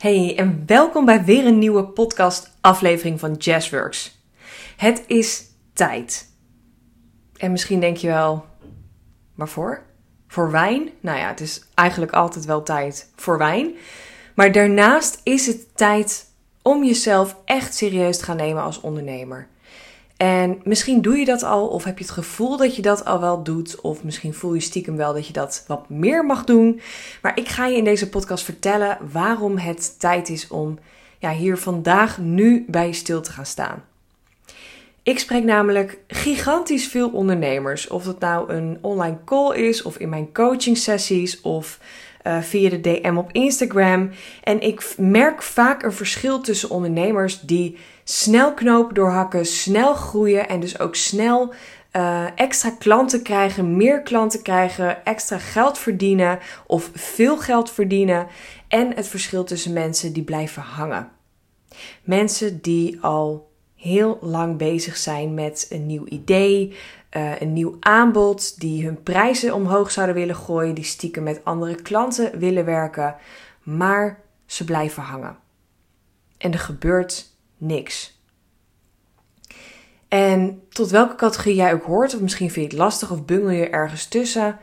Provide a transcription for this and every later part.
Hey en welkom bij weer een nieuwe podcast aflevering van Jazzworks. Het is tijd. En misschien denk je wel, waarvoor? Voor wijn? Nou ja, het is eigenlijk altijd wel tijd voor wijn. Maar daarnaast is het tijd om jezelf echt serieus te gaan nemen als ondernemer. En misschien doe je dat al, of heb je het gevoel dat je dat al wel doet, of misschien voel je stiekem wel dat je dat wat meer mag doen. Maar ik ga je in deze podcast vertellen waarom het tijd is om ja, hier vandaag nu bij stil te gaan staan. Ik spreek namelijk gigantisch veel ondernemers, of het nou een online call is, of in mijn coaching sessies, of uh, via de DM op Instagram. En ik merk vaak een verschil tussen ondernemers die snel knopen doorhakken, snel groeien en dus ook snel uh, extra klanten krijgen, meer klanten krijgen, extra geld verdienen of veel geld verdienen. En het verschil tussen mensen die blijven hangen. Mensen die al heel lang bezig zijn met een nieuw idee, uh, een nieuw aanbod, die hun prijzen omhoog zouden willen gooien, die stiekem met andere klanten willen werken, maar ze blijven hangen. En er gebeurt niks. En tot welke categorie jij ook hoort, of misschien vind je het lastig of bungel je ergens tussen.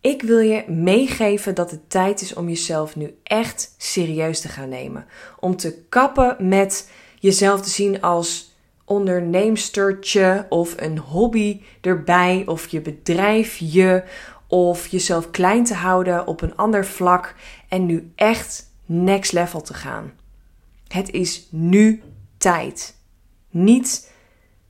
Ik wil je meegeven dat het tijd is om jezelf nu echt serieus te gaan nemen. Om te kappen met jezelf te zien als onderneemstertje of een hobby erbij of je bedrijf je of jezelf klein te houden op een ander vlak en nu echt next level te gaan. Het is nu tijd. Niet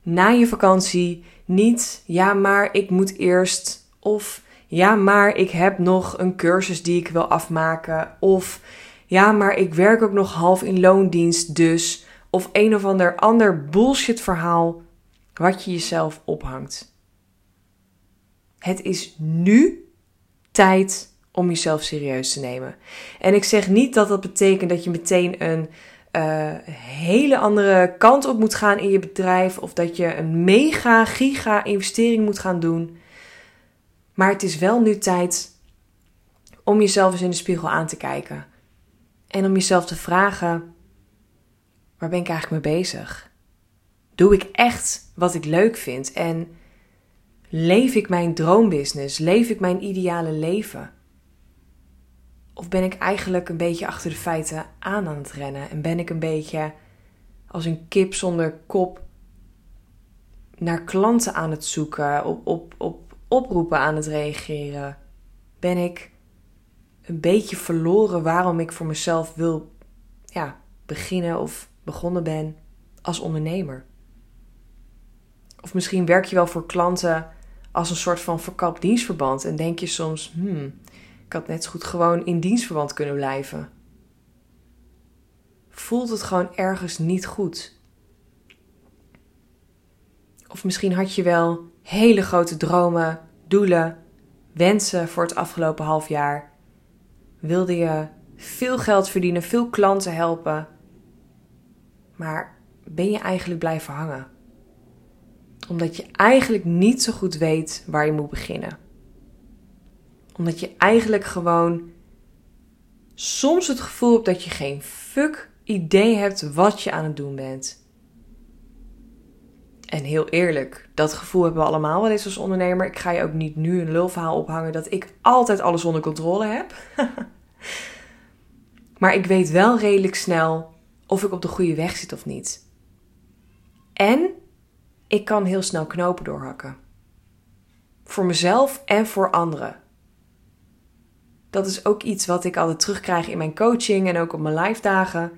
na je vakantie, niet ja, maar ik moet eerst of ja, maar ik heb nog een cursus die ik wil afmaken of ja, maar ik werk ook nog half in loondienst dus of een of ander ander bullshit verhaal wat je jezelf ophangt. Het is nu tijd om jezelf serieus te nemen. En ik zeg niet dat dat betekent dat je meteen een uh, hele andere kant op moet gaan in je bedrijf. Of dat je een mega, giga investering moet gaan doen. Maar het is wel nu tijd om jezelf eens in de spiegel aan te kijken. En om jezelf te vragen: waar ben ik eigenlijk mee bezig? Doe ik echt wat ik leuk vind? En leef ik mijn droombusiness? Leef ik mijn ideale leven? Of ben ik eigenlijk een beetje achter de feiten aan aan het rennen? En ben ik een beetje als een kip zonder kop naar klanten aan het zoeken, op, op, op oproepen aan het reageren? Ben ik een beetje verloren waarom ik voor mezelf wil ja, beginnen of begonnen ben als ondernemer? Of misschien werk je wel voor klanten als een soort van verkapt dienstverband en denk je soms, hmm, ik had net zo goed gewoon in dienstverband kunnen blijven. Voelt het gewoon ergens niet goed? Of misschien had je wel hele grote dromen, doelen, wensen voor het afgelopen half jaar. Wilde je veel geld verdienen, veel klanten helpen. Maar ben je eigenlijk blijven hangen? Omdat je eigenlijk niet zo goed weet waar je moet beginnen omdat je eigenlijk gewoon soms het gevoel hebt dat je geen fuck idee hebt wat je aan het doen bent. En heel eerlijk, dat gevoel hebben we allemaal wel eens als ondernemer. Ik ga je ook niet nu een lulverhaal ophangen dat ik altijd alles onder controle heb. maar ik weet wel redelijk snel of ik op de goede weg zit of niet. En ik kan heel snel knopen doorhakken. Voor mezelf en voor anderen dat is ook iets wat ik altijd terugkrijg in mijn coaching en ook op mijn live dagen.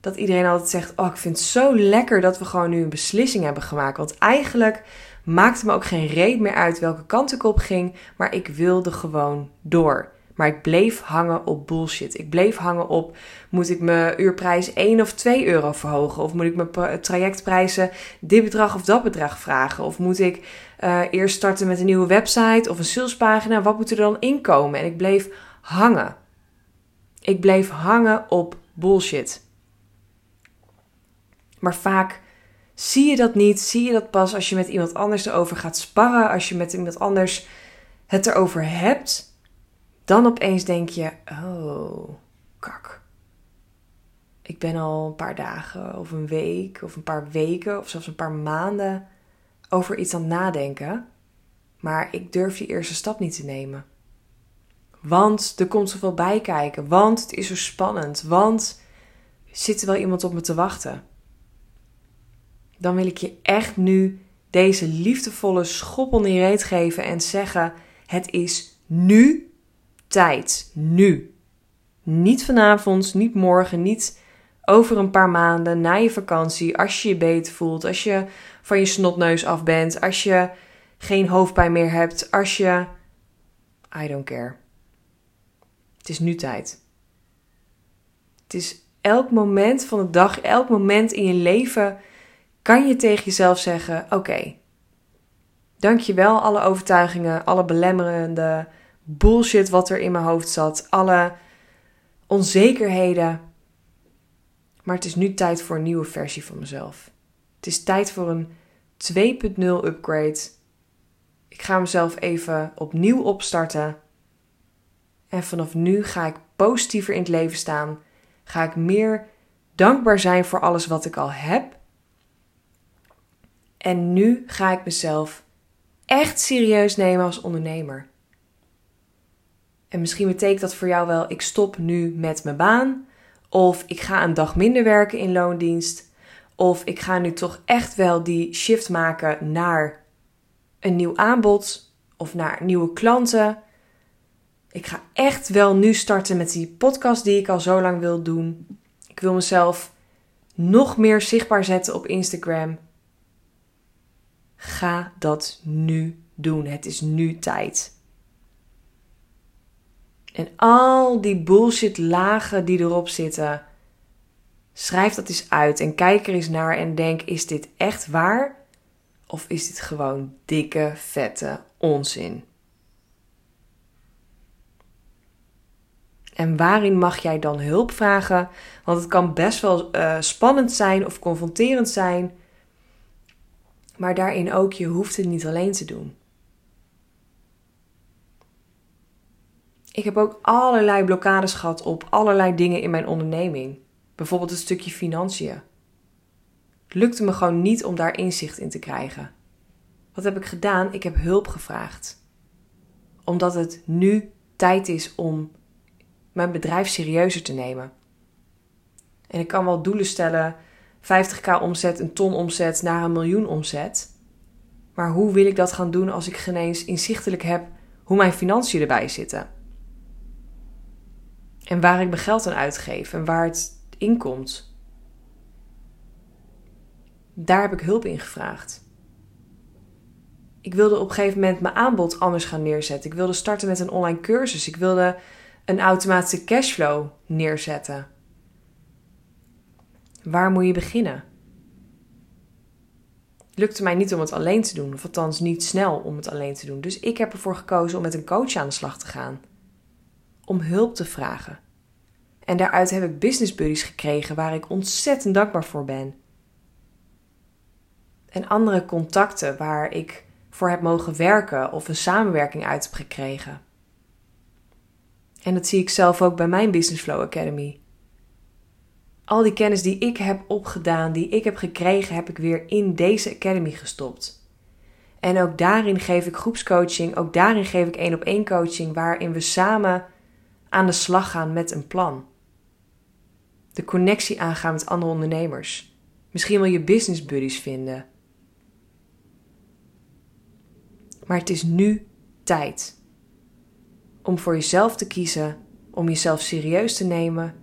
Dat iedereen altijd zegt: Oh, ik vind het zo lekker dat we gewoon nu een beslissing hebben gemaakt. Want eigenlijk maakte me ook geen reet meer uit welke kant ik op ging. Maar ik wilde gewoon door. Maar ik bleef hangen op bullshit. Ik bleef hangen op: moet ik mijn uurprijs 1 of 2 euro verhogen? Of moet ik mijn trajectprijzen dit bedrag of dat bedrag vragen? Of moet ik uh, eerst starten met een nieuwe website of een salespagina? Wat moet er dan inkomen? En ik bleef hangen. Ik bleef hangen op bullshit. Maar vaak zie je dat niet, zie je dat pas als je met iemand anders erover gaat sparren, als je met iemand anders het erover hebt, dan opeens denk je: oh, kak. ik ben al een paar dagen of een week of een paar weken of zelfs een paar maanden over iets aan het nadenken. Maar ik durf die eerste stap niet te nemen. Want er komt zoveel bij kijken. Want het is zo spannend. Want zit er wel iemand op me te wachten? Dan wil ik je echt nu deze liefdevolle schoppel in je reet geven en zeggen: Het is nu tijd. Nu. Niet vanavond, niet morgen, niet over een paar maanden na je vakantie, als je je beter voelt, als je van je snotneus af bent, als je geen hoofdpijn meer hebt, als je. I don't care. Het is nu tijd. Het is elk moment van de dag, elk moment in je leven kan je tegen jezelf zeggen: Oké, okay, dankjewel alle overtuigingen, alle belemmerende bullshit wat er in mijn hoofd zat, alle onzekerheden. Maar het is nu tijd voor een nieuwe versie van mezelf. Het is tijd voor een 2.0 upgrade. Ik ga mezelf even opnieuw opstarten. En vanaf nu ga ik positiever in het leven staan. Ga ik meer dankbaar zijn voor alles wat ik al heb. En nu ga ik mezelf echt serieus nemen als ondernemer. En misschien betekent dat voor jou wel: ik stop nu met mijn baan. Of ik ga een dag minder werken in loondienst. Of ik ga nu toch echt wel die shift maken naar een nieuw aanbod of naar nieuwe klanten. Ik ga echt wel nu starten met die podcast die ik al zo lang wil doen. Ik wil mezelf nog meer zichtbaar zetten op Instagram. Ga dat nu doen. Het is nu tijd. En al die bullshit lagen die erop zitten, schrijf dat eens uit en kijk er eens naar en denk: is dit echt waar? Of is dit gewoon dikke, vette onzin? En waarin mag jij dan hulp vragen? Want het kan best wel uh, spannend zijn of confronterend zijn. Maar daarin ook, je hoeft het niet alleen te doen. Ik heb ook allerlei blokkades gehad op allerlei dingen in mijn onderneming. Bijvoorbeeld een stukje financiën. Het lukte me gewoon niet om daar inzicht in te krijgen. Wat heb ik gedaan? Ik heb hulp gevraagd. Omdat het nu tijd is om mijn bedrijf serieuzer te nemen. En ik kan wel doelen stellen: 50k omzet, een ton omzet naar een miljoen omzet. Maar hoe wil ik dat gaan doen als ik geen eens inzichtelijk heb hoe mijn financiën erbij zitten? En waar ik mijn geld aan uitgeef en waar het in komt. Daar heb ik hulp in gevraagd. Ik wilde op een gegeven moment mijn aanbod anders gaan neerzetten. Ik wilde starten met een online cursus. Ik wilde een automatische cashflow neerzetten. Waar moet je beginnen? Het lukte mij niet om het alleen te doen, of althans niet snel om het alleen te doen. Dus ik heb ervoor gekozen om met een coach aan de slag te gaan. Om hulp te vragen. En daaruit heb ik business buddies gekregen waar ik ontzettend dankbaar voor ben. En andere contacten waar ik voor heb mogen werken of een samenwerking uit heb gekregen. En dat zie ik zelf ook bij mijn Business Flow Academy. Al die kennis die ik heb opgedaan, die ik heb gekregen, heb ik weer in deze academy gestopt. En ook daarin geef ik groepscoaching, ook daarin geef ik één op één coaching, waarin we samen aan de slag gaan met een plan. De connectie aangaan met andere ondernemers. Misschien wil je business buddies vinden. Maar het is nu tijd om voor jezelf te kiezen, om jezelf serieus te nemen,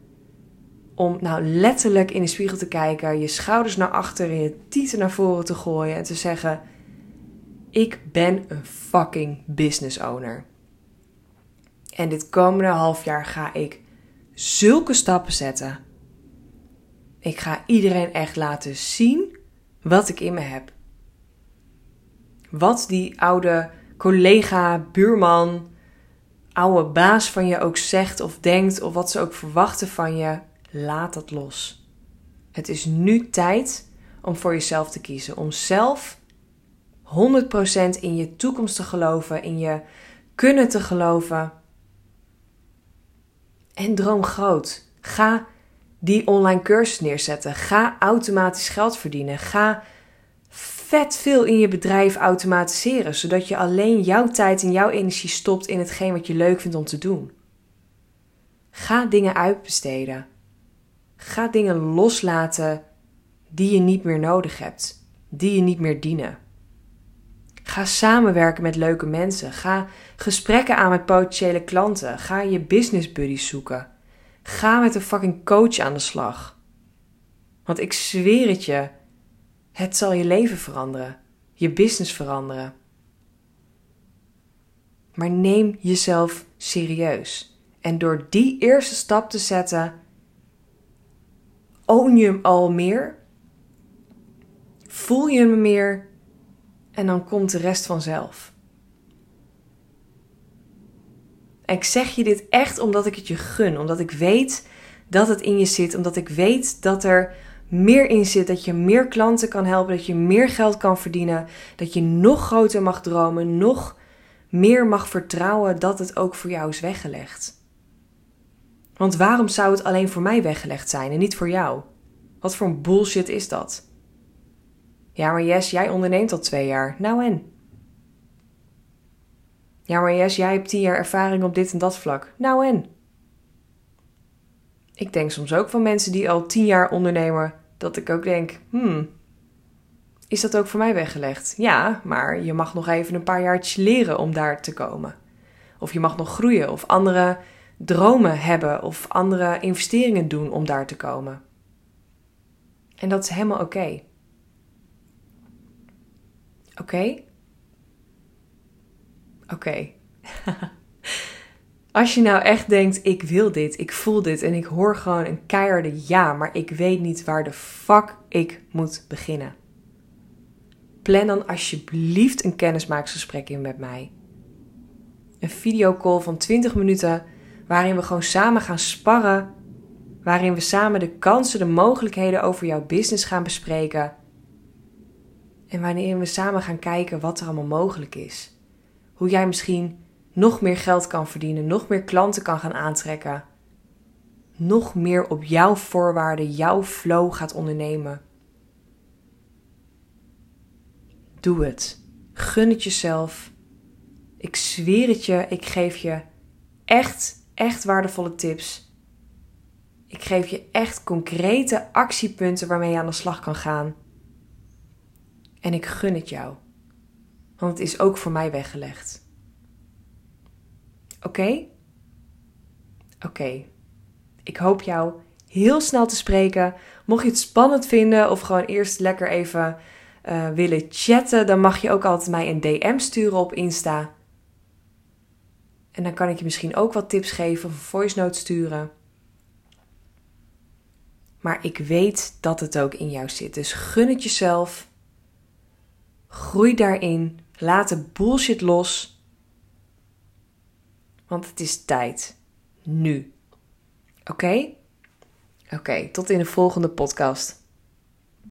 om nou letterlijk in de spiegel te kijken, je schouders naar achteren, je tieten naar voren te gooien en te zeggen: Ik ben een fucking business owner. En dit komende half jaar ga ik zulke stappen zetten. Ik ga iedereen echt laten zien wat ik in me heb. Wat die oude collega, buurman, oude baas van je ook zegt of denkt, of wat ze ook verwachten van je, laat dat los. Het is nu tijd om voor jezelf te kiezen, om zelf 100% in je toekomst te geloven, in je kunnen te geloven. En droom groot. Ga die online cursus neerzetten. Ga automatisch geld verdienen. Ga vet veel in je bedrijf automatiseren, zodat je alleen jouw tijd en jouw energie stopt in hetgeen wat je leuk vindt om te doen. Ga dingen uitbesteden. Ga dingen loslaten die je niet meer nodig hebt, die je niet meer dienen. Ga samenwerken met leuke mensen. Ga gesprekken aan met potentiële klanten. Ga je business buddies zoeken. Ga met een fucking coach aan de slag. Want ik zweer het je, het zal je leven veranderen, je business veranderen. Maar neem jezelf serieus. En door die eerste stap te zetten, own je hem al meer, voel je hem meer en dan komt de rest vanzelf. Ik zeg je dit echt omdat ik het je gun, omdat ik weet dat het in je zit, omdat ik weet dat er meer in zit, dat je meer klanten kan helpen, dat je meer geld kan verdienen, dat je nog groter mag dromen, nog meer mag vertrouwen dat het ook voor jou is weggelegd. Want waarom zou het alleen voor mij weggelegd zijn en niet voor jou? Wat voor een bullshit is dat? Ja, maar Jes, jij onderneemt al twee jaar. Nou en? Ja, maar Jes, jij hebt tien jaar ervaring op dit en dat vlak. Nou en? Ik denk soms ook van mensen die al tien jaar ondernemen, dat ik ook denk, hmm, is dat ook voor mij weggelegd? Ja, maar je mag nog even een paar jaartjes leren om daar te komen. Of je mag nog groeien of andere dromen hebben of andere investeringen doen om daar te komen. En dat is helemaal oké. Oké? Oké. Als je nou echt denkt, ik wil dit, ik voel dit en ik hoor gewoon een keiharde ja, maar ik weet niet waar de fuck ik moet beginnen. Plan dan alsjeblieft een kennismaaksgesprek in met mij. Een videocall van 20 minuten waarin we gewoon samen gaan sparren, waarin we samen de kansen, de mogelijkheden over jouw business gaan bespreken en wanneer we samen gaan kijken wat er allemaal mogelijk is. Hoe jij misschien nog meer geld kan verdienen, nog meer klanten kan gaan aantrekken. Nog meer op jouw voorwaarden, jouw flow gaat ondernemen. Doe het. Gun het jezelf. Ik zweer het je, ik geef je echt, echt waardevolle tips. Ik geef je echt concrete actiepunten waarmee je aan de slag kan gaan. En ik gun het jou, want het is ook voor mij weggelegd. Oké? Oké. Ik hoop jou heel snel te spreken. Mocht je het spannend vinden of gewoon eerst lekker even uh, willen chatten, dan mag je ook altijd mij een DM sturen op Insta. En dan kan ik je misschien ook wat tips geven of een voice note sturen. Maar ik weet dat het ook in jou zit. Dus gun het jezelf. Groei daarin. Laat de bullshit los. Want het is tijd. Nu. Oké? Oké, tot in de volgende podcast.